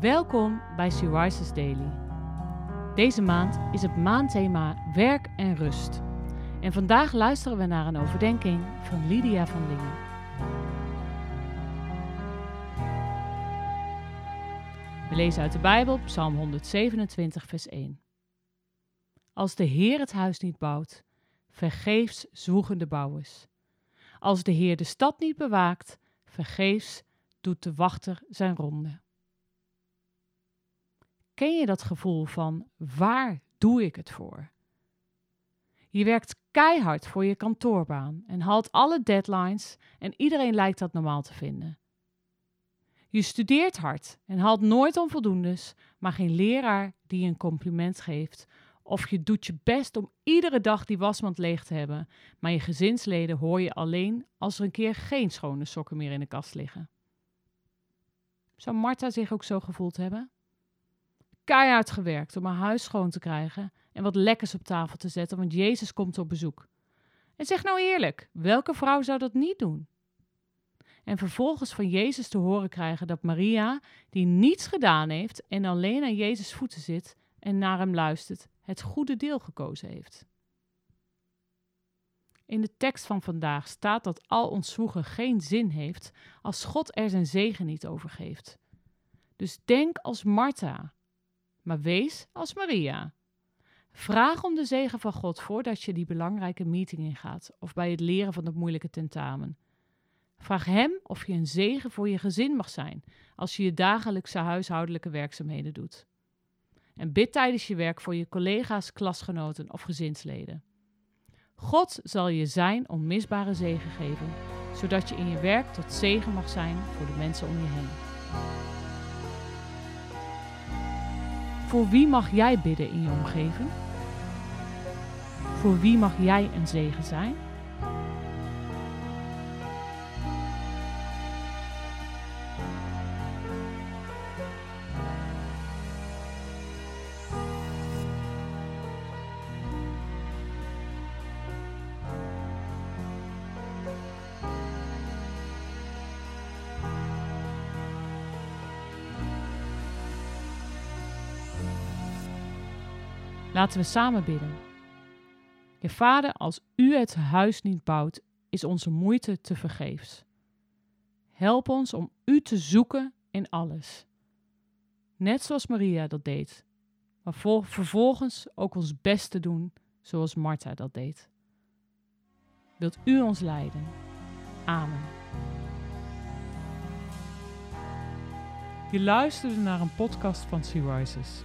Welkom bij Syriza's Daily. Deze maand is het maandthema werk en rust. En vandaag luisteren we naar een overdenking van Lydia van Lingen. We lezen uit de Bijbel Psalm 127, vers 1. Als de Heer het huis niet bouwt, vergeefs zwoegen de bouwers. Als de Heer de stad niet bewaakt, vergeefs doet de wachter zijn ronde. Ken je dat gevoel van waar doe ik het voor? Je werkt keihard voor je kantoorbaan en haalt alle deadlines en iedereen lijkt dat normaal te vinden. Je studeert hard en haalt nooit onvoldoendes, maar geen leraar die je een compliment geeft. Of je doet je best om iedere dag die wasmand leeg te hebben, maar je gezinsleden hoor je alleen als er een keer geen schone sokken meer in de kast liggen. Zou Martha zich ook zo gevoeld hebben? Keihard gewerkt om haar huis schoon te krijgen en wat lekkers op tafel te zetten, want Jezus komt op bezoek. En zeg nou eerlijk, welke vrouw zou dat niet doen? En vervolgens van Jezus te horen krijgen dat Maria, die niets gedaan heeft en alleen aan Jezus voeten zit en naar hem luistert, het goede deel gekozen heeft. In de tekst van vandaag staat dat al ons zwoegen geen zin heeft als God er zijn zegen niet over geeft. Dus denk als Martha, maar wees als Maria. Vraag om de zegen van God voordat je die belangrijke meeting ingaat of bij het leren van het moeilijke tentamen. Vraag Hem of je een zegen voor je gezin mag zijn als je je dagelijkse huishoudelijke werkzaamheden doet. En bid tijdens je werk voor je collega's, klasgenoten of gezinsleden. God zal je zijn onmisbare zegen geven, zodat je in je werk tot zegen mag zijn voor de mensen om je heen. Voor wie mag jij bidden in je omgeving? Voor wie mag jij een zegen zijn? Laten we samen bidden. Je vader, als u het huis niet bouwt, is onze moeite te vergeefs. Help ons om u te zoeken in alles. Net zoals Maria dat deed, maar vervolgens ook ons best te doen zoals Martha dat deed. Wilt u ons leiden? Amen. Je luisterde naar een podcast van Sea Rises.